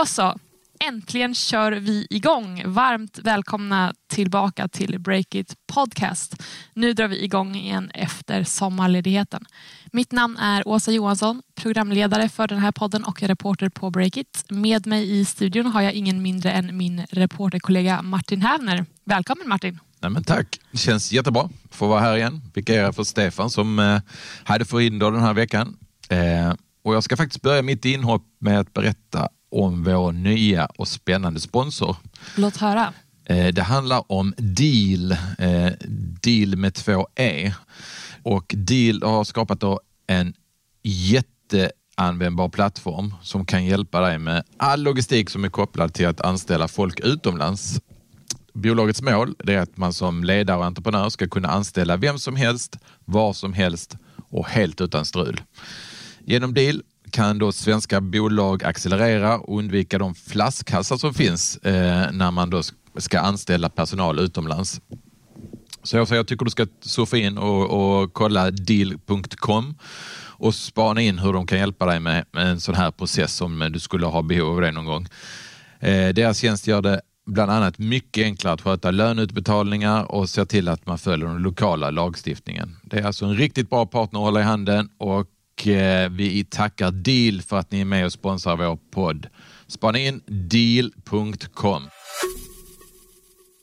Då så. Äntligen kör vi igång. Varmt välkomna tillbaka till Breakit Podcast. Nu drar vi igång igen efter sommarledigheten. Mitt namn är Åsa Johansson, programledare för den här podden och reporter på Breakit. Med mig i studion har jag ingen mindre än min reporterkollega Martin Hävner. Välkommen Martin! Nej, men tack, det känns jättebra att få vara här igen. Vikariera för Stefan som eh, hade förhinder den här veckan. Eh, och jag ska faktiskt börja mitt inhopp med att berätta om vår nya och spännande sponsor. Låt höra. Eh, det handlar om Deal, eh, Deal med två E. Och Deal har skapat en jätteanvändbar plattform som kan hjälpa dig med all logistik som är kopplad till att anställa folk utomlands. Bolagets mål är att man som ledare och entreprenör ska kunna anställa vem som helst, var som helst och helt utan strul. Genom Deal kan då svenska bolag accelerera och undvika de flaskhalsar som finns eh, när man då ska anställa personal utomlands. Så jag, så jag tycker du ska surfa in och, och kolla deal.com och spana in hur de kan hjälpa dig med, med en sån här process om du skulle ha behov av det någon gång. Eh, deras tjänst gör det bland annat mycket enklare att sköta löneutbetalningar och se till att man följer den lokala lagstiftningen. Det är alltså en riktigt bra partner att hålla i handen och Eh, vi tackar Deal för att ni är med och sponsrar vår podd. Spana in deal.com.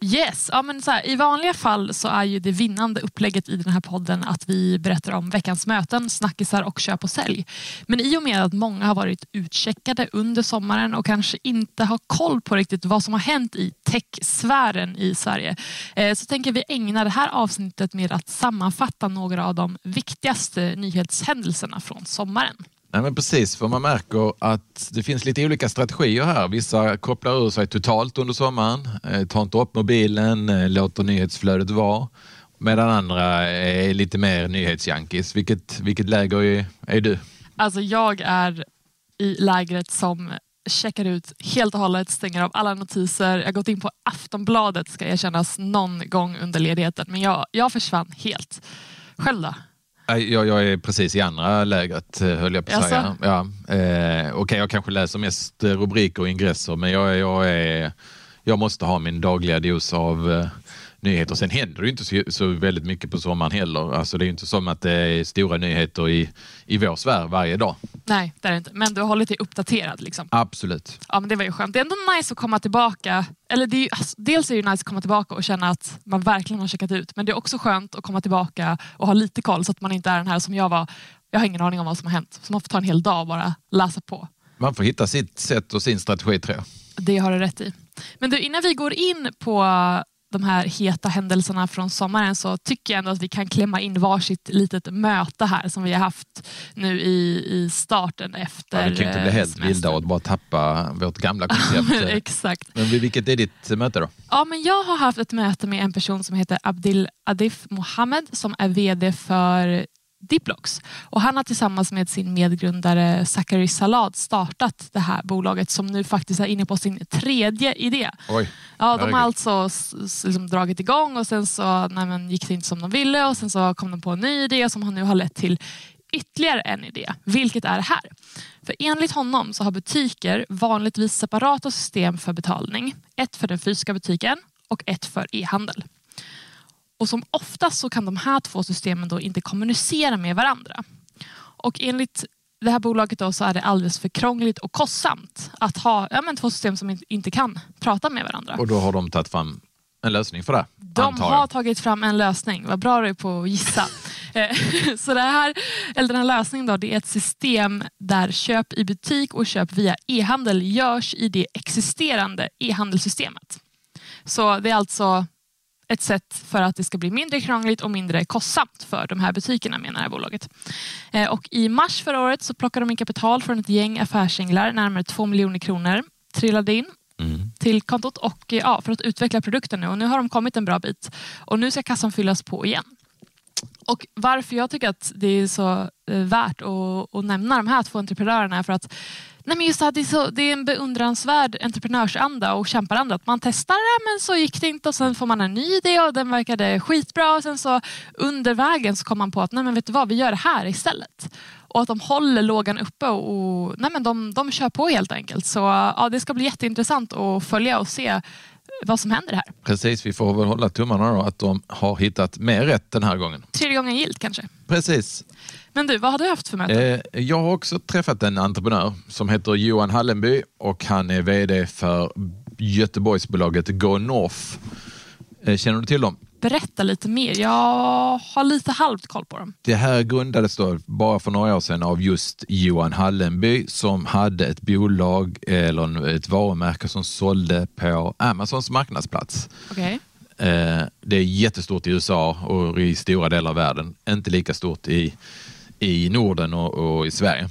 Yes, ja, men så här, i vanliga fall så är ju det vinnande upplägget i den här podden att vi berättar om veckans möten, snackisar och köp och sälj. Men i och med att många har varit utcheckade under sommaren och kanske inte har koll på riktigt vad som har hänt i techsfären i Sverige eh, så tänker vi ägna det här avsnittet med att sammanfatta några av de viktigaste nyhetshändelserna från sommaren. Nej, men precis, för man märker att det finns lite olika strategier här. Vissa kopplar ur sig totalt under sommaren, eh, tar inte upp mobilen, eh, låter nyhetsflödet vara. Medan andra är lite mer nyhetsjankis. Vilket, vilket läger är, är du? Alltså jag är i lägret som checkar ut helt och hållet, stänger av alla notiser. Jag har gått in på Aftonbladet ska erkännas någon gång under ledigheten men jag, jag försvann helt. Själv då? Jag, jag är precis i andra lägret eh, höll jag på att säga. Ja, eh, Okej, jag kanske läser mest eh, rubriker och ingresser men jag, jag, är, jag måste ha min dagliga dos av eh, nyheter. Sen händer det ju inte så, så väldigt mycket på sommaren heller. Alltså, det är ju inte som att det är stora nyheter i, i vår sfär varje dag. Nej, det är det inte. Men du har hållit dig uppdaterad. Liksom. Absolut. Ja, men det var ju skönt. Det är ändå nice att komma tillbaka. Eller det är ju, alltså, dels är det ju nice att komma tillbaka och känna att man verkligen har checkat ut. Men det är också skönt att komma tillbaka och ha lite koll så att man inte är den här som jag var. Jag har ingen aning om vad som har hänt. Så man får ta en hel dag och bara läsa på. Man får hitta sitt sätt och sin strategi tror jag. Det har du rätt i. Men du, innan vi går in på de här heta händelserna från sommaren så tycker jag ändå att vi kan klämma in varsitt litet möte här som vi har haft nu i, i starten efter Ja, vi kan inte bli eh, helt vilda och bara tappa vårt gamla koncept. Exakt. Men vilket är ditt möte då? Ja, men jag har haft ett möte med en person som heter Abdil Adif Mohammed som är VD för Diplox. Och han har tillsammans med sin medgrundare Zachary Salad startat det här bolaget som nu faktiskt är inne på sin tredje idé. Oj, Ja, de har alltså liksom dragit igång och sen så nej, gick det inte som de ville och sen så kom de på en ny idé som nu har lett till ytterligare en idé, vilket är här. För enligt honom så har butiker vanligtvis separata system för betalning. Ett för den fysiska butiken och ett för e-handel. Och som oftast så kan de här två systemen då inte kommunicera med varandra. Och enligt det här bolaget då så är det alldeles för krångligt och kostsamt att ha ja, men två system som inte- kan prata med varandra. Och då har de tagit fram en lösning för det, De har tagit fram en lösning. Vad bra du är på att gissa. Eh, Så det här, eller den här lösningen då, det är ett system där köp i butik och köp via e-handel görs i det existerande e-handelssystemet. Så det är alltså ett sätt för att det ska bli mindre krångligt och mindre kostsamt för de här butikerna menar det här bolaget. Eh, Och I mars förra året så plockade de in kapital från ett gäng affärsänglar, närmare 2 miljoner kronor trillade in Mm. till kontot och eh, ja, för att utveckla produkten nu. Och nu har de kommit en bra bit och nu ska kassan fyllas på igen. Och varför jag tycker att det är så eh, värt att, att nämna de här två entreprenörerna är för att nej men just det, det, är så, det är en beundransvärd entreprenörsanda och kämparanda. Att man testar det men så gick det inte och sen får man en ny idé och den verkade skitbra och sen så under vägen så kom man på att nej men vet du vad, vi gör det här istället. Och att de håller lågan uppe och nej men de, de kör på helt enkelt. Så ja, det ska bli jätteintressant att följa och se vad som händer här. Precis, vi får väl hålla tummarna då att de har hittat mer rätt den här gången. Tredje gången gilt kanske. Precis. Men du, vad har du haft för möte? Eh, jag har också träffat en entreprenör som heter Johan Hallenby och han är VD för Göteborgsbolaget Go North. Eh, känner du till dem? Berätta lite mer. Jag har lite halvt koll på dem. Det här grundades då bara för några år sedan av just Johan Hallenby som hade ett bolag eller ett varumärke som sålde på Amazons marknadsplats. Okay. Eh, det är jättestort i USA och i stora delar av världen. Inte lika stort i, i Norden och, och i Sverige.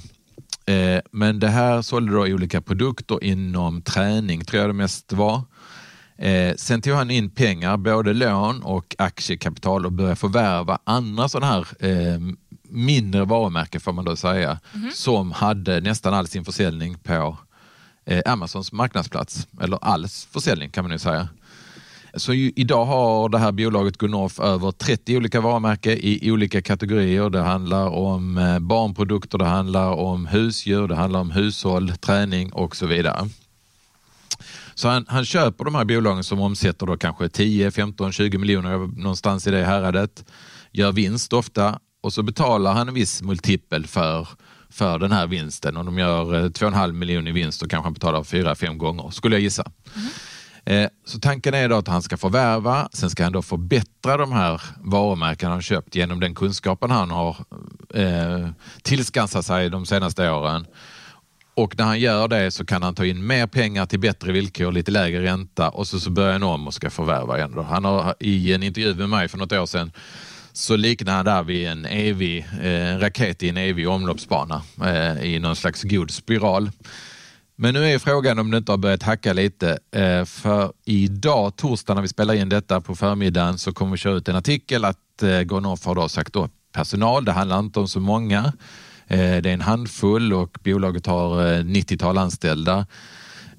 Eh, men det här sålde då olika produkter inom träning, tror jag det mest var. Eh, sen tog han in pengar, både lån och aktiekapital och började förvärva andra sådana här eh, mindre varumärken får man då säga, mm som hade nästan all sin försäljning på Amazons marknadsplats, eller all försäljning kan man nu säga. Så ju, idag har det här bolaget Gunnorf, över 30 olika varumärken i olika kategorier. Det handlar om eh, barnprodukter, det handlar om husdjur, det handlar om hushåll, träning och så vidare. Så han, han köper de här bolagen som omsätter då kanske 10, 15, 20 miljoner någonstans i det häradet, gör vinst ofta och så betalar han en viss multipel för, för den här vinsten. Om de gör eh, 2,5 miljoner i vinst så kanske han betalar 4-5 gånger, skulle jag gissa. Mm. Eh, så tanken är då att han ska förvärva, sen ska han då förbättra de här varumärkena han köpt genom den kunskapen han har eh, tillskansat sig de senaste åren och när han gör det så kan han ta in mer pengar till bättre villkor, lite lägre ränta och så, så börjar han om och ska förvärva igen. Då. Han har i en intervju med mig för något år sedan så liknar han där vid en evig eh, raket i en evig omloppsbana eh, i någon slags god spiral. Men nu är frågan om det inte har börjat hacka lite. Eh, för idag, torsdag när vi spelar in detta på förmiddagen, så kommer vi köra ut en artikel att eh, Gonoff har då sagt upp personal. Det handlar inte om så många. Eh, det är en handfull och bolaget har 90-tal anställda.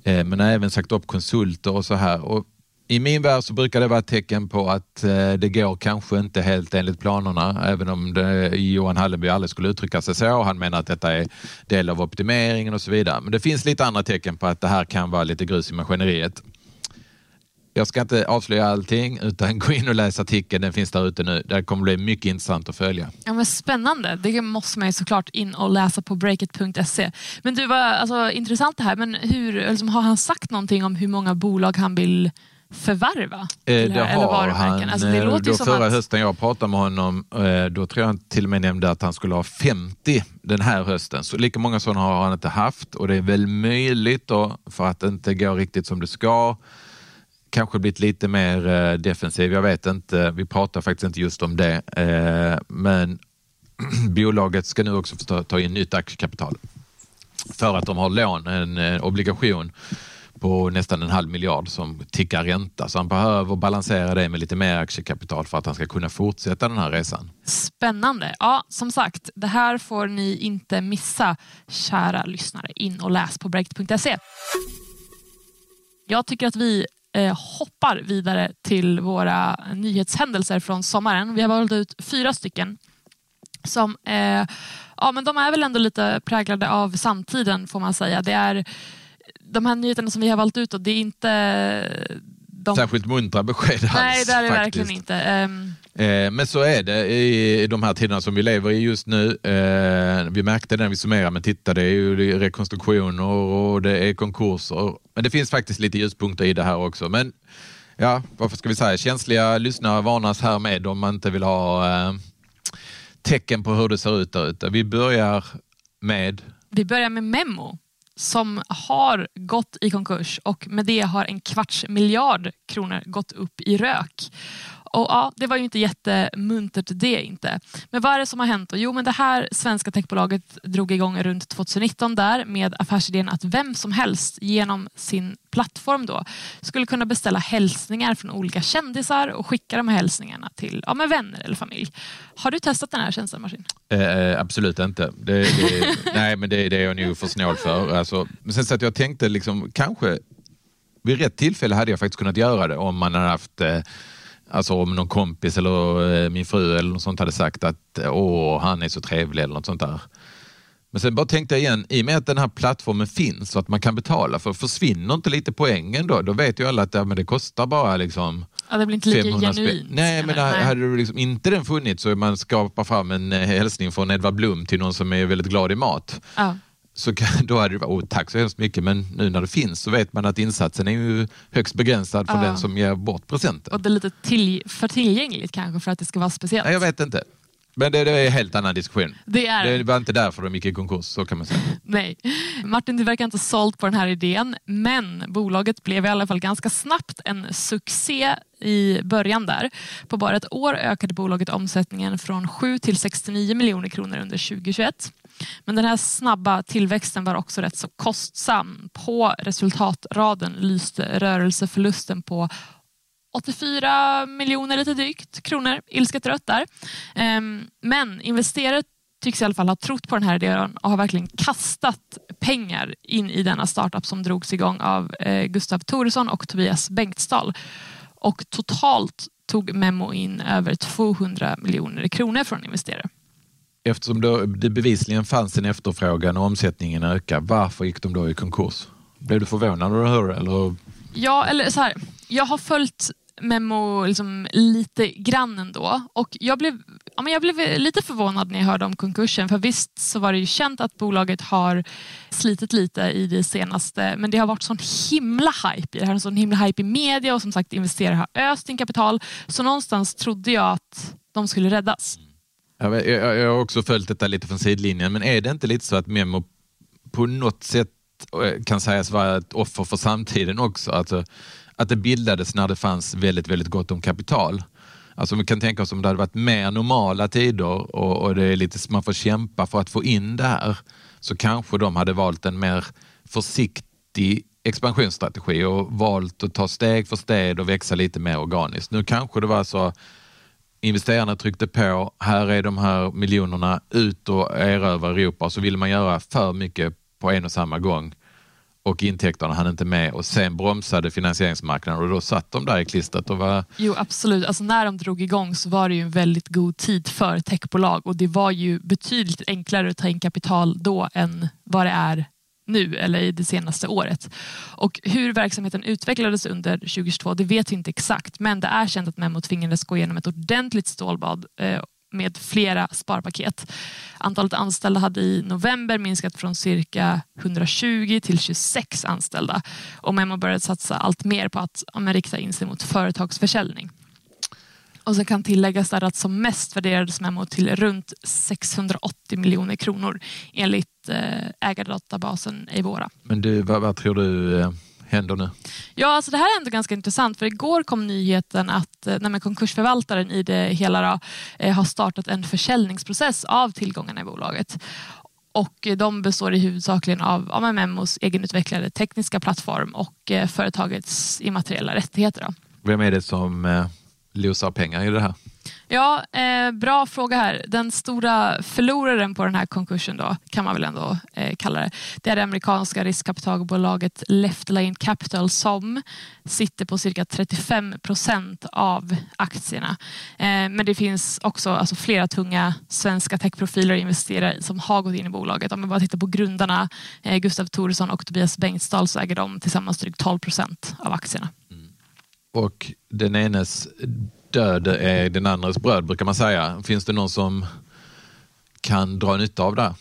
Men har även sagt upp konsulter och så här. Och i min värld så brukar det vara ett tecken på att eh, det går kanske inte helt enligt planerna, även om det, Johan Hallenby aldrig skulle uttrycka sig så. Han menar att detta är del av optimeringen och så vidare. Men det finns lite andra tecken på att det här kan vara lite grus i maskineriet. Jag ska inte avslöja allting utan gå in och läsa artikeln. Den finns där ute nu. Det kommer bli mycket intressant att följa. Ja, men spännande. Det måste man ju såklart in och läsa på breakit.se. Men du, var alltså, intressant det här. Men hur, liksom, har han sagt någonting om hur många bolag han vill förvärva? Eh, det, har han. Alltså, det låter då förra att... hösten jag pratade med honom, eh, då tror jag han till och med nämnde att han skulle ha 50 den här hösten. Så lika många sådana har han inte haft och det är väl möjligt då, för att det inte går riktigt som det ska kanske blivit lite mer eh, defensiv. Jag vet inte. Vi pratar faktiskt inte just om det. Eh, men bolaget ska nu också få ta in nytt aktiekapital för att de har lån, en eh, obligation på nästan en halv miljard som tickar ränta. Så han behöver balansera det med lite mer aktiekapital för att han ska kunna fortsätta den här resan. Spännande. Ja, som sagt, det här får ni inte missa, kära lyssnare. In och läs på breakit.se. Jag tycker att vi eh, hoppar vidare till våra nyhetshändelser från sommaren. Vi har valt ut fyra stycken som eh, ja, men de är väl ändå lite präglade av samtiden får man säga. Det är de här nyheterna som vi har valt ut och det är inte de... Särskilt muntra besked alls. Nej, det är det faktiskt. verkligen inte. Um... men så är det i de här tiderna som vi lever i just nu. Eh, vi märkte det när vi summerade, men titta det är ju rekonstruktioner och det är konkurser. Men det finns faktiskt lite ljuspunkter i det här också. Men ja, varför ska vi säga, känsliga lyssnare varnas här med om man inte vill ha eh, tecken på hur det ser ut där ute. Vi börjar med... Vi börjar med Memo som har gått i konkurs och med det har en kvarts miljard kronor gått upp i rök. Och ja, Det var ju inte jättemuntert det inte. Men vad är det som har hänt? Jo, men det här svenska techbolaget drog igång runt 2019 där med affärsidén att vem som helst genom sin plattform då skulle kunna beställa hälsningar från olika kändisar och skicka de här hälsningarna till ja, med vänner eller familj. Har du testat den här tjänsten Martin? Eh, absolut inte. Det, det, nej, men det, det är jag nog för snål för. Alltså, men sen så att jag tänkte liksom, kanske vid rätt tillfälle hade jag faktiskt kunnat göra det om man hade haft eh, Alltså om någon kompis eller eh, min fru eller något sånt hade sagt att åh, han är så trevlig eller något sånt där. Men sen bara tänkte jag igen, i och med att den här plattformen finns och att man kan betala för, försvinner inte lite poängen då? Då vet ju alla att ja, men det kostar bara liksom Ja, det blir inte lika genuint. Nej, men nej. hade du liksom inte den funnits så man skapar fram en eh, hälsning från Edvard Blom till någon som är väldigt glad i mat. Ja. Så då hade det varit, oh, tack så hemskt mycket, men nu när det finns så vet man att insatsen är ju högst begränsad för ja. den som ger bort presenten. Och det är lite till, för tillgängligt kanske för att det ska vara speciellt. Nej, jag vet inte. Men det, det, är en helt annan diskussion. Det, är... det var inte därför de gick i konkurs, så kan man säga. Nej. Martin, du verkar inte sålt på den här idén, men bolaget blev i alla fall ganska snabbt en succé i början där. På bara ett år ökade bolaget omsättningen från 7 till 69 miljoner kronor under 2021. Men den här snabba tillväxten var också rätt så kostsam. På resultatraden lyste rörelseförlusten på 84 miljoner lite drygt kronor, ilsket rött där. Ehm, men investerare tycks i alla fall ha trott på den här idén och har verkligen kastat pengar in i denna startup som drogs igång av eh, Gustav Thoresson och Tobias Bengtsdal. Och totalt tog Memo in över 200 miljoner kronor från investerare. Eftersom det bevisligen fanns en efterfrågan och omsättningen ökade, varför gick de då i konkurs? Blev du förvånad när du hörde det? Eller? Ja, eller så här. Jag har följt Memo liksom lite grann ändå. Och jag blev, ja, men jag blev lite förvånad när jag hörde om konkursen. För visst så var det ju känt att bolaget har slitit lite i det senaste. Men det har varit sån himla hype i det här. En sån himla hype i media och som sagt investerare har öst in kapital. Så någonstans trodde jag att de skulle räddas. Jag, jag, jag har också följt detta lite från sidlinjen. Men är det inte lite så att Memo på något sätt eh, kan sägas vara ett offer för samtiden också? Alltså, att det bildades när det fanns väldigt, väldigt gott om kapital. Alltså vi kan tänka oss om det hade varit mer normala tider och, och det är lite, man får kämpa för att få in det här så kanske de hade valt en mer försiktig expansionsstrategi och valt att ta steg för steg och växa lite mer organiskt. Nu kanske det var så investerarna tryckte på, här är de här miljonerna, ut och erövra Europa. Så ville man göra för mycket på en och samma gång och intäkterna hann inte med och sen bromsade finansieringsmarknaden och då satt de där i klistret. Och var... Jo absolut, alltså, när de drog igång så var det ju en väldigt god tid för techbolag och det var ju betydligt enklare att ta in kapital då än vad det är nu eller i det senaste året. Och hur verksamheten utvecklades under 2022 det vet vi inte exakt men det är känt att Memo tvingades gå igenom ett ordentligt stålbad eh, med flera sparpaket. Antalet anställda hade i november minskat från cirka 120 till 26 anställda och Memo började satsa allt mer på att ja, rikta in sig mot företagsförsäljning. Och så kan tilläggas där att som mest värderades Memo till runt 680 miljoner kronor enligt eh, ägardatabasen Eivora. Men du, vad, vad tror du eh, händer nu? Ja, alltså det här är ändå ganska intressant för igår kom nyheten att eh, nej, konkursförvaltaren i det hela då, har startat en försäljningsprocess av tillgångarna i bolaget. Och de består i huvudsakligen av ja, Memos egenutvecklade tekniska plattform och företagets immateriella rättigheter. Då. Vem är det som losar pengar i det här? Ja, eh, bra fråga här. Den stora förloraren på den här konkursen då, kan man väl ändå eh, kalla det. Det är det amerikanska riskkapitalbolaget Left Lane Capital som sitter på cirka 35 procent av aktierna. Eh, men det finns också alltså, flera tunga svenska techprofiler och investerare som har gått in i bolaget. Om vi bara tittar på grundarna eh, Gustav Thoresson och Tobias Bengtsdal så äger de tillsammans drygt 12 procent av aktierna. Mm. Och den enes död är den andres bröd brukar man säga. Finns det någon som kan dra nytta av det?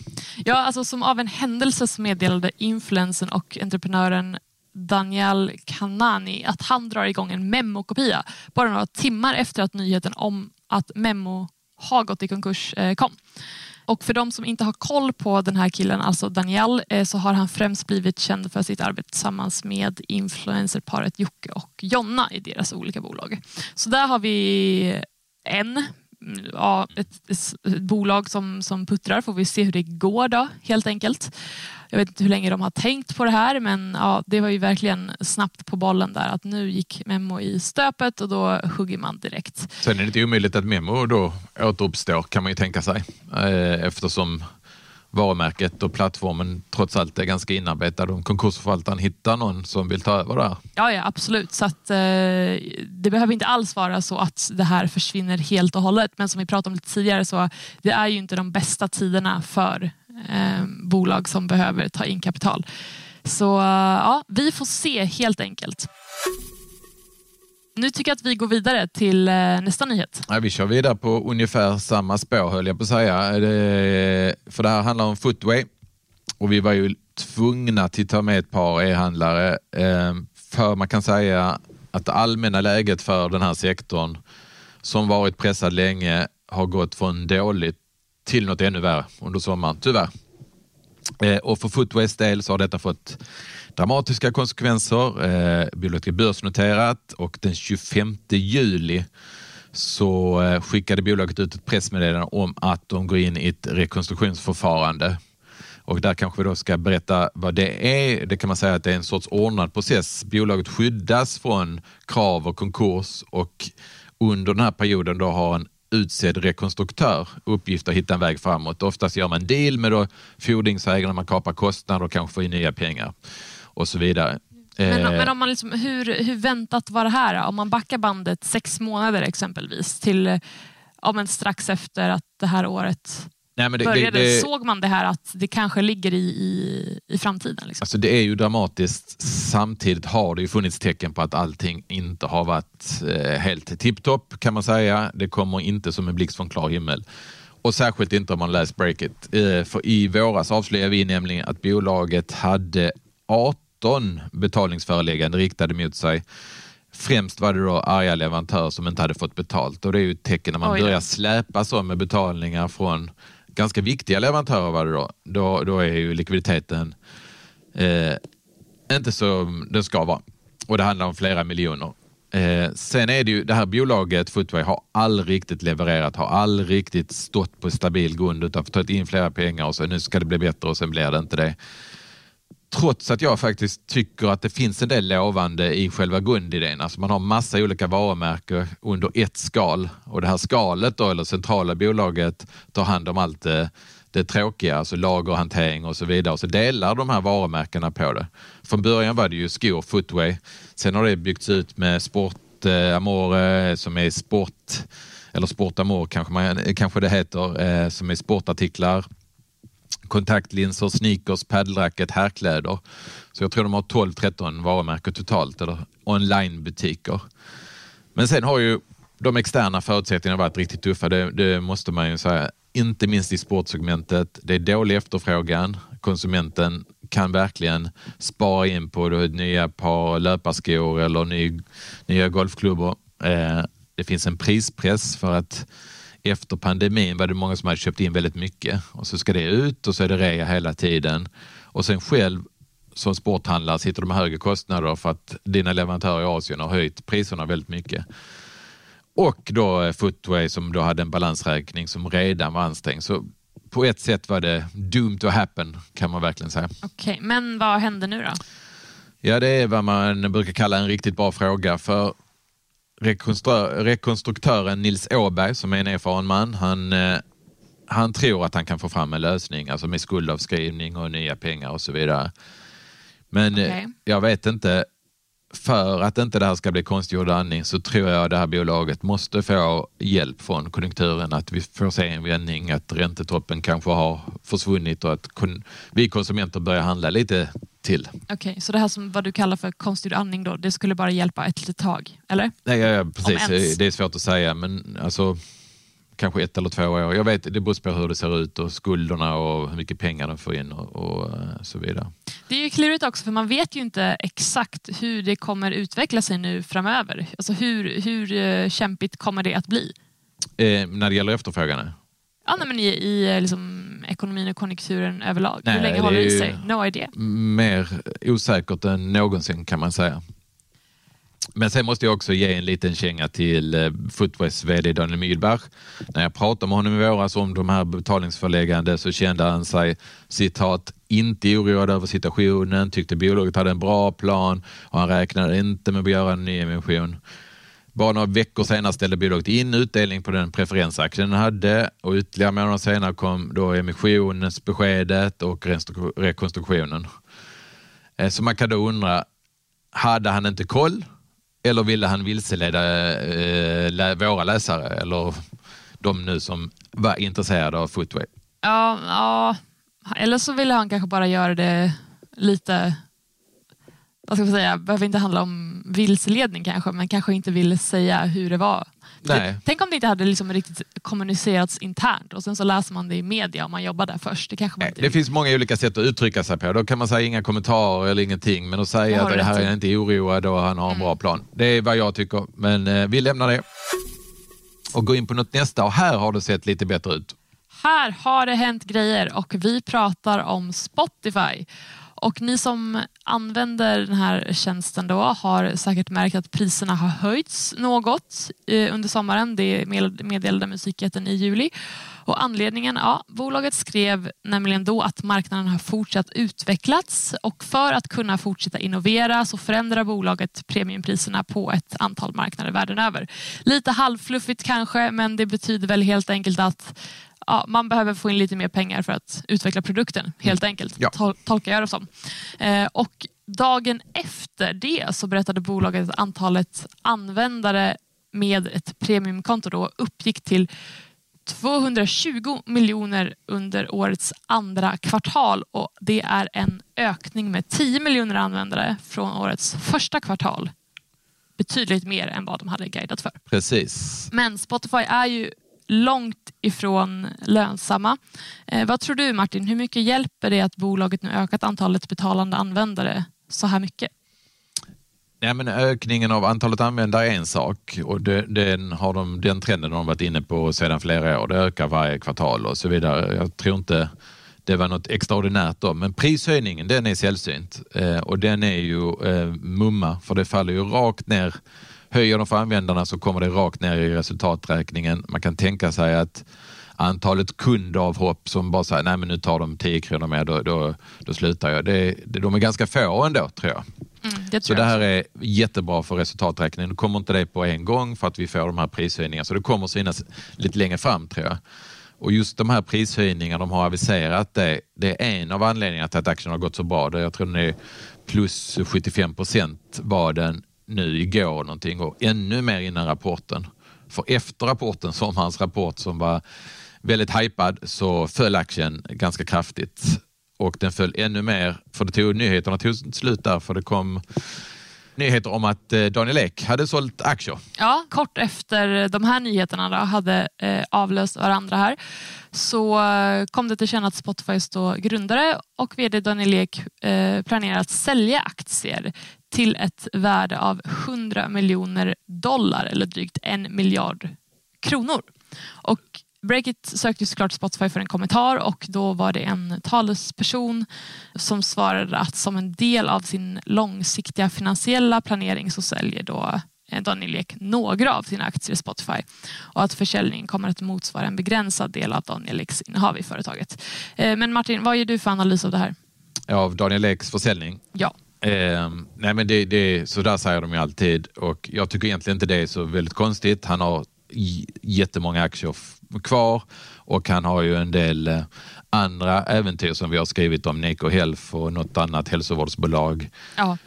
Ja, alltså som av en händelse så meddelade influensen och entreprenören Daniel Kanani att han drar igång en memokopia bara några timmar efter att nyheten om att Memo har gått i konkurs eh, kom. Och för de som inte har koll på den här killen, alltså Daniel, eh, så har han främst blivit känd för sitt arbete tillsammans med influencerparet Jocke och Jonna i deras olika bolag. Så där har vi en ja, ett, ett, bolag som, som puttrar, får vi se hur det går då helt enkelt. Jag vet inte hur länge de har tänkt på det här men ja, det var ju verkligen snabbt på bollen där att nu gick Memo i stöpet och då hugger man direkt. Sen är det inte omöjligt att Memo då återuppstår kan man ju tänka sig eh, eftersom varumärket och plattformen trots allt är ganska inarbetad om konkursförvaltaren hittar någon som vill ta över där. Ja, ja absolut. Så att, eh, det behöver inte alls vara så att det här försvinner helt och hållet. Men som vi pratade om lite tidigare så det är ju inte de bästa tiderna för Eh, bolag som behöver ta in kapital. Så eh, ja, vi får se helt enkelt. Nu tycker jag att vi går vidare till eh, nästa nyhet. Ja, vi kör vidare på ungefär samma spår höll jag på att säga. Det, för det här handlar om Footway och vi var ju tvungna att ta med ett par e-handlare för man kan säga att det allmänna läget för den här sektorn som varit pressad länge har gått från dåligt till något ännu värre under sommaren, tyvärr. Eh, och för Footways del så har detta fått dramatiska konsekvenser. Eh, bolaget är börsnoterat och den 25 juli så eh, skickade bolaget ut ett pressmeddelande om att de går in i ett rekonstruktionsförfarande. Och där kanske vi då ska berätta vad det är. Det kan man säga att det är en sorts ordnad process. Bolaget skyddas från krav och konkurs och under den här perioden då har en utsedd rekonstruktör uppgift att hitta en väg framåt. Oftast gör man deal med fordringsägarna, man kapar kostnader och kanske får in nya pengar och så vidare. Men, eh, men om man liksom, hur, hur väntat var det här? Om man backar bandet sex månader exempelvis till ja, men strax efter att det här året Nej, det, började, det, det, såg man det här att det kanske ligger i, i, i framtiden? Liksom? Alltså det är ju dramatiskt. Samtidigt har det ju funnits tecken på att allting inte har varit eh, helt tipptopp kan man säga. Det kommer inte som en blixt från klar himmel. Och särskilt inte om man läst Breakit. Eh, för i våras avslöjade vi nämligen att bolaget hade 18 betalningsföreläggande riktade mot sig. Främst var det då arga leverantörer som inte hade fått betalt och det är ju ett tecken när man Oj. börjar släpa så med betalningar från ganska viktiga leverantörer var det då. Då, då är ju likviditeten eh, inte som den ska vara. Och det handlar om flera miljoner. Eh, sen är det ju det här bolaget Footway har aldrig riktigt levererat, har aldrig riktigt stått på stabil grund utan fått ta in flera pengar och så nu ska det bli bättre och sen blir det inte det trots att jag faktiskt tycker att det finns en del lovande i själva grundidén. Alltså man har massa olika varumärken under ett skal och det här skalet då, eller centrala bolaget tar hand om allt det, det tråkiga, alltså lagerhantering och så vidare. Och så delar de här varumärkena på det. Från början var det ju skor, footway. Sen har det byggts ut med Sport eh, Amore som är sport, eller Sport Amore kanske, man, kanske det heter, eh, som är sportartiklar kontaktlinser, sneakers, padelracket, herrkläder. Så jag tror de har 12-13 varumärken totalt, eller onlinebutiker. Men sen har ju de externa förutsättningarna varit riktigt tuffa, det, det, måste man ju säga. Inte minst i sportsegmentet. Det är dålig efterfrågan. Konsumenten kan verkligen spara in på nya par löparskor eller ny, nya golfklubbor. Eh, det finns en prispress för att efter pandemin var det många som hade köpt in väldigt mycket och så ska det ut och så är det rea hela tiden. Och sen själv som sporthandlare sitter du med högre kostnader för att dina leverantörer i Asien har höjt priserna väldigt mycket. Och då Footway som då hade en balansräkning som redan var ansträngd. Så på ett sätt var det doomed to happen kan man verkligen säga. Okej, okay, men vad hände nu då? Ja, det är vad man brukar kalla en riktigt bra fråga. För rekonstruktören Nils Åberg som är en erfaren man, han, eh, han tror att han kan få fram en lösning, alltså med skuldavskrivning och nya pengar och så vidare. Men eh, okay. jag vet inte, för att inte det här ska bli konstgjord andning så tror jag det här bolaget måste få hjälp från konjunkturen, att vi får se en vändning, att räntetoppen kanske har försvunnit och att vi konsumenter börjar handla lite till. Okej, okay, så det här som vad du kallar för konstgjord andning då, det skulle bara hjälpa ett litet tag, eller? Nej, ja, ja, precis. Det är svårt att säga, men alltså kanske ett eller två år. Jag vet, det beror på hur det ser ut och skulderna och hur mycket pengar de får in och, och eh, så vidare. Det är ju klurigt också för man vet ju inte exakt hur det kommer utveckla sig nu framöver. Alltså hur, hur eh, kämpigt kommer det att bli? Eh, när det gäller efterfrågan? Ja, nej, men i, i liksom, ekonomin och konjunkturen överlag. Nej, Hur länge håller det i sig? No idea. Mer osäkert än någonsin kan man säga. Men sen måste jag också ge en liten känga till eh, Footwests Footways VD Daniel Myhlberg. När jag pratade med honom i våras om de här betalningsförläggande så kände han sig citat inte oroad över situationen, tyckte bolaget hade en bra plan och han räknade inte med att göra en nyemission. Bara några veckor senare ställde bolaget in utdelning på den preferensaktien den hade och ytterligare månader senare kom då emissionsbeskedet och rekonstruktionen. Eh, så man kan då undra, hade han inte koll eller ville han vilseleda eh, lä- våra läsare eller de nu som var intresserade av Footway? Ja, ja, eller så ville han kanske bara göra det lite... Vad ska man säga? behöver inte handla om vilseledning kanske, men kanske inte ville säga hur det var. Nej. Tänk om det inte hade liksom riktigt kommunicerats internt och sen så läser man det i media om man jobbar där först. Det kanske Nej, Det finns många olika sätt att uttrycka sig på. Då kan man säga inga kommentarer eller ingenting, men att Det säga att det här är inte oroad och han har en bra plan. Det är vad jag tycker, men eh, vi lämnar det. Och går in på något nästa och här har det sett lite bättre ut. Här har det hänt grejer och vi pratar om Spotify. Och ni som använder den här tjänsten då har säkert märkt att priserna har höjts något eh, under sommaren. Det meddelade musikjätten i juli. Och anledningen, ja, bolaget skrev nämligen då att marknaden har fortsatt utvecklats och för att kunna fortsätta innovera så förändrar bolaget premiumpriserna på ett antal marknader världen över. Lite halvfluffigt kanske, men det betyder väl helt enkelt att ja, man behöver få in lite mer pengar för att utveckla produkten, helt enkelt. Ja. Tol- tolkar jag det som. Eh, och dagen efter det så berättade bolaget att antalet användare med ett premiumkonto då uppgick till 220 miljoner under årets andra kvartal och det är en ökning med 10 miljoner användare från årets första kvartal. Betydligt mer än vad de hade guidat för. Precis. Men Spotify är ju långt ifrån lönsamma. Eh, vad tror du Martin, hur mycket hjälper det att bolaget nu ökat antalet betalande användare så här mycket? Nej, men ökningen av antalet användare är en sak och den, har de, den trenden har de varit inne på sedan flera år. Det ökar varje kvartal och så vidare. Jag tror inte det var något extraordinärt då, men prishöjningen den är sällsynt eh, och den är ju eh, mumma för det faller ju rakt ner. Höjer de för användarna så kommer det rakt ner i resultaträkningen. Man kan tänka sig att antalet kundavhopp som bara säger nej men nu tar de 10 kronor mer, då, då, då slutar jag. Det, det, de är ganska få ändå tror jag. Mm, det Så det här är jättebra för resultaträkningen. Nu kommer inte det på en gång för att vi får de här prishöjningarna, så det kommer synas lite längre fram tror jag. Och just de här prishöjningarna de har aviserat, det, det är en av anledningarna till att aktien har gått så bra. Jag tror den är plus 75 procent var den nu igår någonting och ännu mer innan rapporten. För efter rapporten, sommarens rapport som var väldigt hypad, så föll aktien ganska kraftigt. Och den föll ännu mer, för det tog, nyheterna tog slut där, för det kom nyheter om att eh, Daniel Ek hade sålt aktier. Ja, kort efter de här nyheterna då hade eh, avlöst varandra här så eh, kom det till känna att Spotifys då grundare och vd Daniel Ek eh, planerar att sälja aktier till ett värde av 100 miljoner dollar eller drygt en miljard kronor. Och Breakit sökte såklart Spotify för en kommentar och då var det en talesperson som svarade att som en del av sin långsiktiga finansiella planering så säljer då eh, Daniel Ek några av sina aktier i Spotify och att försäljningen kommer att motsvara en begränsad del av Daniel Eks innehav i företaget. Eh, Men Martin, vad ger du för analys av det här? Av Daniel Eks försäljning. Ja, Eh, nej men det, det, så där säger de ju alltid och jag tycker egentligen inte det är så väldigt konstigt. Han har jättemånga aktier kvar och han har ju en del eh, andra äventyr som vi har skrivit om, Neco Health och något annat hälsovårdsbolag. ja.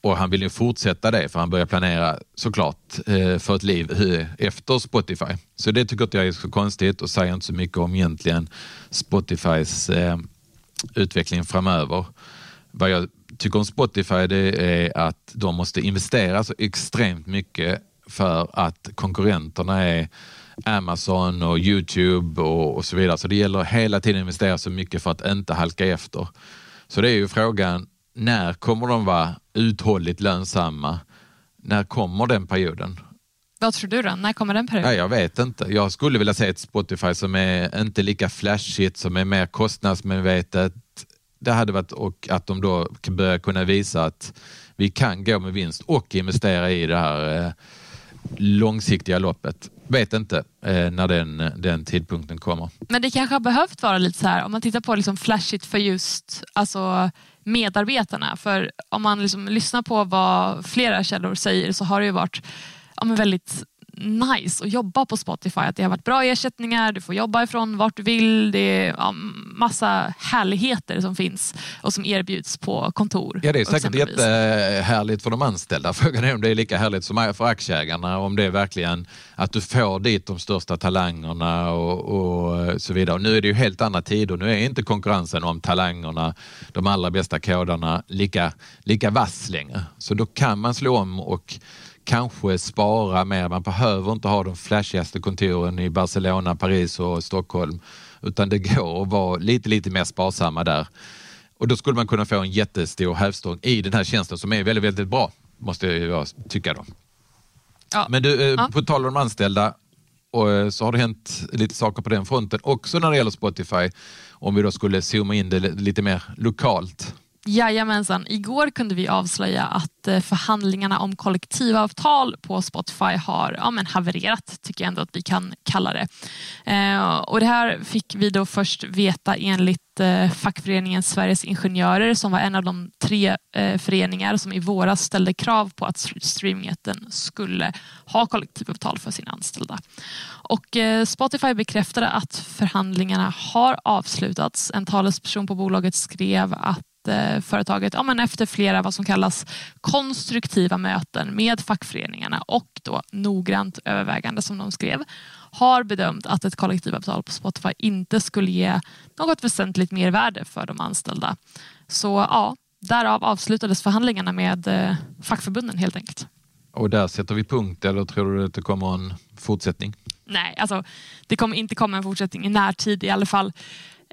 Och han vill ju fortsätta det för han börjar planera såklart eh, för ett liv efter Spotify. Så det tycker inte jag är så konstigt och säger inte så mycket om egentligen Spotifys eh, utveckling framöver. Vad jag tycker om Spotify det är att de måste investera så extremt mycket för att konkurrenterna är Amazon och Youtube och, och så vidare. Så det gäller hela tiden att investera så mycket för att inte halka efter. Så det är ju frågan, när kommer de vara uthålligt lönsamma? När kommer den perioden? Vad tror du då? När kommer den perioden? Ja, jag vet inte. Jag skulle vilja se ett Spotify som är inte lika flashigt, som är mer kostnadsmedvetet. Det hade varit och att de då börjar kunna visa att vi kan gå med vinst och investera i det här eh, långsiktiga loppet. Vet inte eh, när den, eh, den tidpunkten kommer. Men det kanske har behövt vara lite så här, om man tittar på liksom flashigt för just alltså, medarbetarna. För om man liksom lyssnar på vad flera källor säger så har det ju varit ja, väldigt nice att jobba på Spotify. Att det har varit bra ersättningar, du får jobba ifrån vart du vill. Det är ja, massa härligheter som finns och som erbjuds på kontor. Ja, det är säkert jättehärligt för de anställda. Frågan är om det är lika härligt som för aktieägarna. Om det är verkligen att du får dit de största talangerna och, och så vidare. Och nu är det ju helt andra tider. Nu är inte konkurrensen om talangerna, de allra bästa kodarna, lika, lika vass längre. Så då kan man slå om och kanske spara mer. Man behöver inte ha de flashigaste kontoren i Barcelona, Paris och Stockholm. Utan det går att vara lite, lite mer sparsamma där. Och då skulle man kunna få en jättestor hävstång i den här tjänsten som är väldigt, väldigt bra, måste jag tycka. Då. Ja. Men du, eh, ja. på tal om de anställda, och eh, så har det hänt lite saker på den fronten också när det gäller Spotify. Om vi då skulle zooma in det lite mer lokalt. Jajamensan. Igår kunde vi avslöja att eh, förhandlingarna om kollektivavtal på Spotify har ja, men havererat, tycker jag ändå att vi kan kalla det. Eh, och det här fick vi då först veta enligt eh, fackföreningen Sveriges Ingenjörer som var en av de tre eh, föreningar som i våras ställde krav på att streamingjätten skulle ha kollektivavtal för sina anställda. Och eh, Spotify bekräftade att förhandlingarna har avslutats. En talesperson på bolaget skrev att företaget ja, men efter flera vad som kallas konstruktiva möten med fackföreningarna och då noggrant övervägande som de skrev har bedömt att ett kollektivavtal på Spotify inte skulle ge något väsentligt mervärde för de anställda. Så ja, därav avslutades förhandlingarna med eh, fackförbunden helt enkelt. Och där sätter vi punkt eller tror du att det kommer en fortsättning? Nej, alltså, det kommer inte komma en fortsättning i närtid i alla fall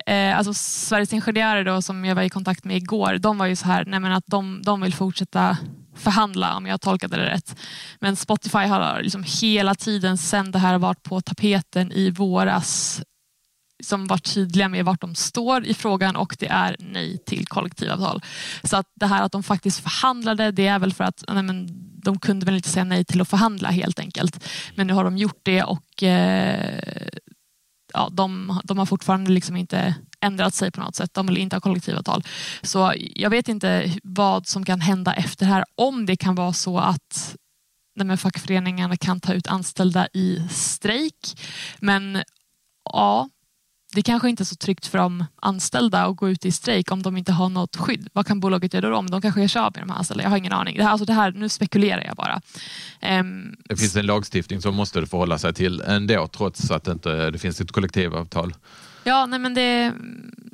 eh, alltså Sveriges Ingenjörer då, som jag var i kontakt med igår, de var ju så här, nej men att de, de vill fortsätta förhandla om jag tolkade det rätt. Men Spotify har liksom hela tiden sen det här varit på tapeten i våras som varit tydliga med vart de står i frågan och det är nej till kollektivavtal. Så att det här att de faktiskt förhandlade, det är väl för att nej men, de kunde väl inte säga nej till att förhandla helt enkelt. Men nu har de gjort det och eh, ja, de, de har fortfarande liksom inte ändrat sig på något sätt. De vill inte ha kollektivavtal. Så jag vet inte vad som kan hända efter det här. Om det kan vara så att nej, fackföreningarna kan ta ut anställda i strejk. Men ja, det kanske inte är så tryggt för de anställda att gå ut i strejk om de inte har något skydd. Vad kan bolaget göra då? De kanske gör sig av med de här anställda. Jag har ingen aning. Det här, alltså det här, nu spekulerar jag bara. Um, det finns en lagstiftning som måste du förhålla sig till ändå trots att det inte det finns ett kollektivavtal. Ja, nej men det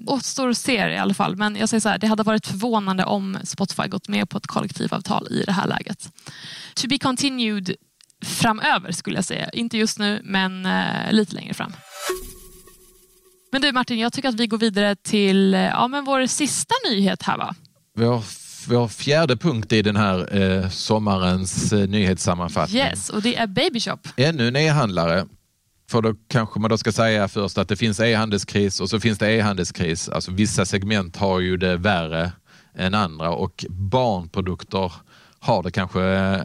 återstår att se i alla fall. Men jag säger så här, det hade varit förvånande om Spotify gått med på ett kollektivavtal i det här läget. To be continued framöver skulle jag säga. Inte just nu, men uh, lite längre fram. Men du Martin, jag tycker att vi går vidare till ja, men vår sista nyhet här va? Vår, vår fjärde punkt i den här eh, sommarens eh, nyhetssammanfattning. Yes, och det är Babyshop. Ännu en e-handlare. För då kanske man då ska säga först att det finns e-handelskris och så finns det e-handelskris. Alltså vissa segment har ju det värre än andra och barnprodukter har det kanske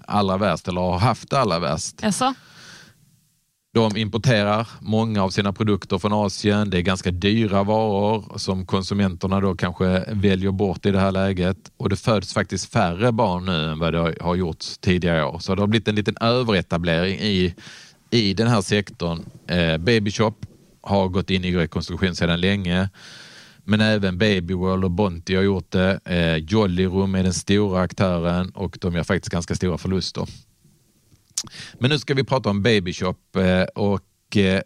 allra värst eller har haft det allra värst. Jaså? De importerar många av sina produkter från Asien. Det är ganska dyra varor som konsumenterna då kanske väljer bort i det här läget. Och det föds faktiskt färre barn nu än vad det har gjorts tidigare år. Så det har blivit en liten överetablering i, i den här sektorn. Eh, Babyshop har gått in i rekonstruktion sedan länge. Men även Baby World och Bonti har gjort det. Eh, Jollyroom är den stora aktören och de gör faktiskt ganska stora förluster. Men nu ska vi prata om Babyshop eh, och eh,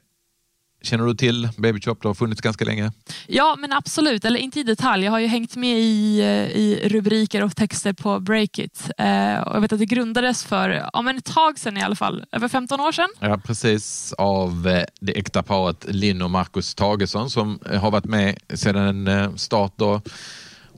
Känner du till Babyshop? Det har funnits ganska länge. Ja, men absolut. Eller inte i detalj. Jag har ju hängt med i, eh, i rubriker och texter på Breakit. Eh, och jag vet att det grundades för ja, men ett tag sedan i alla fall. Över 15 år sedan. Ja, precis. Av det äkta paret Linn och Marcus Tagesson som har varit med sedan start. Då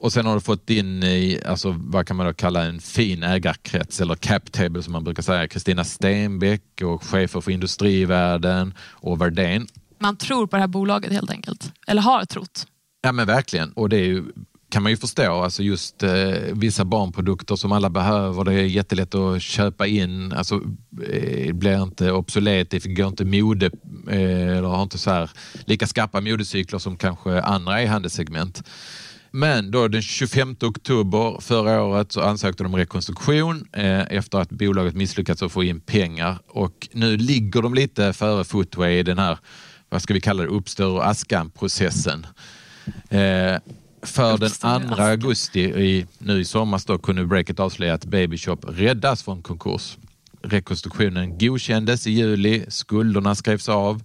Och sen har du fått in i, alltså, vad kan man då kalla en fin ägarkrets eller cap table som man brukar säga. Kristina Stenbeck och chefer för industrivärden och Verdén. Man tror på det här bolaget helt enkelt. Eller har trott. Ja men verkligen. Och det är ju, kan man ju förstå. Alltså just eh, vissa barnprodukter som alla behöver. Det är jättelätt att köpa in. Alltså, eh, blir inte obsolet, det går inte mode eh, eller har inte så här, lika skarpa modecykler som kanske andra e-handelssegment. Men då den 25 oktober förra året så ansökte de om rekonstruktion eh, efter att bolaget misslyckats att få in pengar och nu ligger de lite före Footway i den här, vad ska vi kalla det, uppstår och askan-processen. Eh, för den 2 augusti i, nu i somras då, kunde Breakit avslöja att Babyshop räddas från konkurs. Rekonstruktionen godkändes i juli, skulderna skrevs av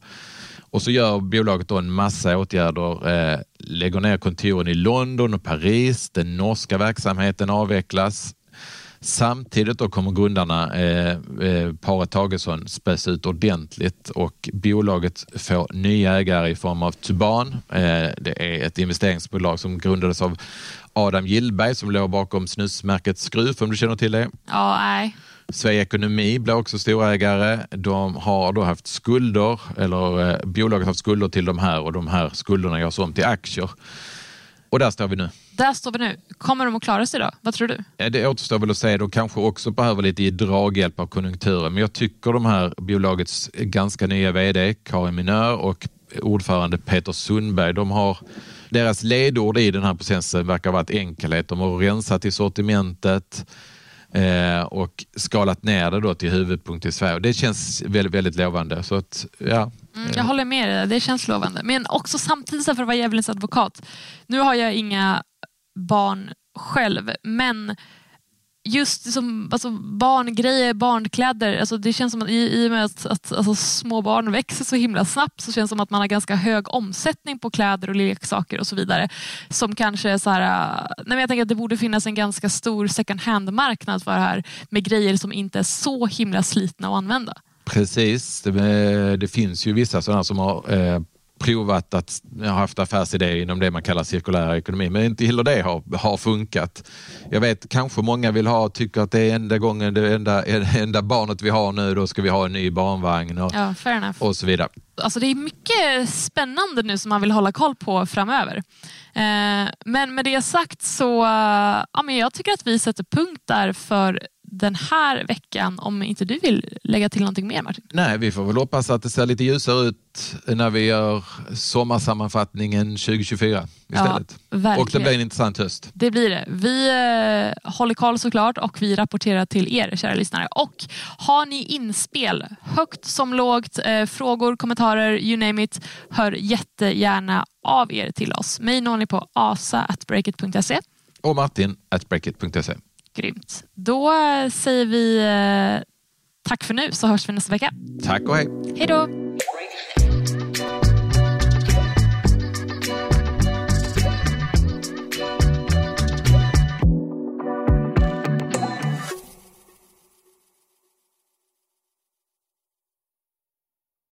och så gör bolaget då en massa åtgärder, eh, lägger ner kontoren i London och Paris, den norska verksamheten avvecklas. Samtidigt då kommer grundarna, eh, eh, paret Tagesson, späs ut ordentligt och bolaget får nya ägare i form av Tuban. Eh, det är ett investeringsbolag som grundades av Adam Gillberg som låg bakom snusmärket Skruf, om du känner till det? Ja, nej. Sverige Ekonomi blir också storägare. De har då haft skulder, eller eh, bolaget har haft skulder till de här och de här skulderna görs om till aktier. Och där står vi nu. Där står vi nu. Kommer de att klara sig då? Vad tror du? Det återstår väl att se. De kanske också behöver lite draghjälp av konjunkturen. Men jag tycker de här bolagets ganska nya vd, Karin Minör och ordförande Peter Sundberg, de har deras ledord i den här processen verkar varit enkelhet. De har rensat i sortimentet eh, och skalat ner det då till huvudpunkt i Sverige. Det känns väldigt, väldigt lovande. Så att, ja. Mm, jag håller med dig, det känns lovande. Men också samtidigt för att vara djävulens advokat. Nu har jag inga barn själv, men just som, alltså barngrejer, barnkläder, alltså det känns som att i, i och med att, att alltså små barn växer så himla snabbt så känns det som att man har ganska hög omsättning på kläder och leksaker och så vidare. Som kanske så här, äh, nej jag tänker att det borde finnas en ganska stor second hand-marknad för det här med grejer som inte är så himla slitna att använda. Precis, det, eh, det finns ju vissa sådana som har eh, provat att ha haft affärsidéer inom det man kallar cirkulär ekonomi, men inte heller det har, har funkat. Jag vet kanske många vill ha, tycker att det är enda gången, det enda, enda barnet vi har nu, då ska vi ha en ny barnvagn och, ja, och så vidare. Alltså det är mycket spännande nu som man vill hålla koll på framöver. Eh, men med det sagt så ja, men jag tycker att vi sätter punkt där för den här veckan om inte du vill lägga till någonting mer Martin? Nej, vi får väl hoppas att det ser lite ljusare ut när vi gör sommarsammanfattningen 2024 istället. Ja, och det blir en intressant höst. Det blir det. Vi eh, håller koll såklart och vi rapporterar till er kära lyssnare. Och har ni inspel, högt som lågt, eh, frågor, kommentarer, you name it, hör jättegärna av er till oss. Mig når ni på asa.breakit.se och Martin at breakit.se. Grymt. Då säger vi eh, tack för nu så hörs vi nästa vecka. Tack och hej. Hej då.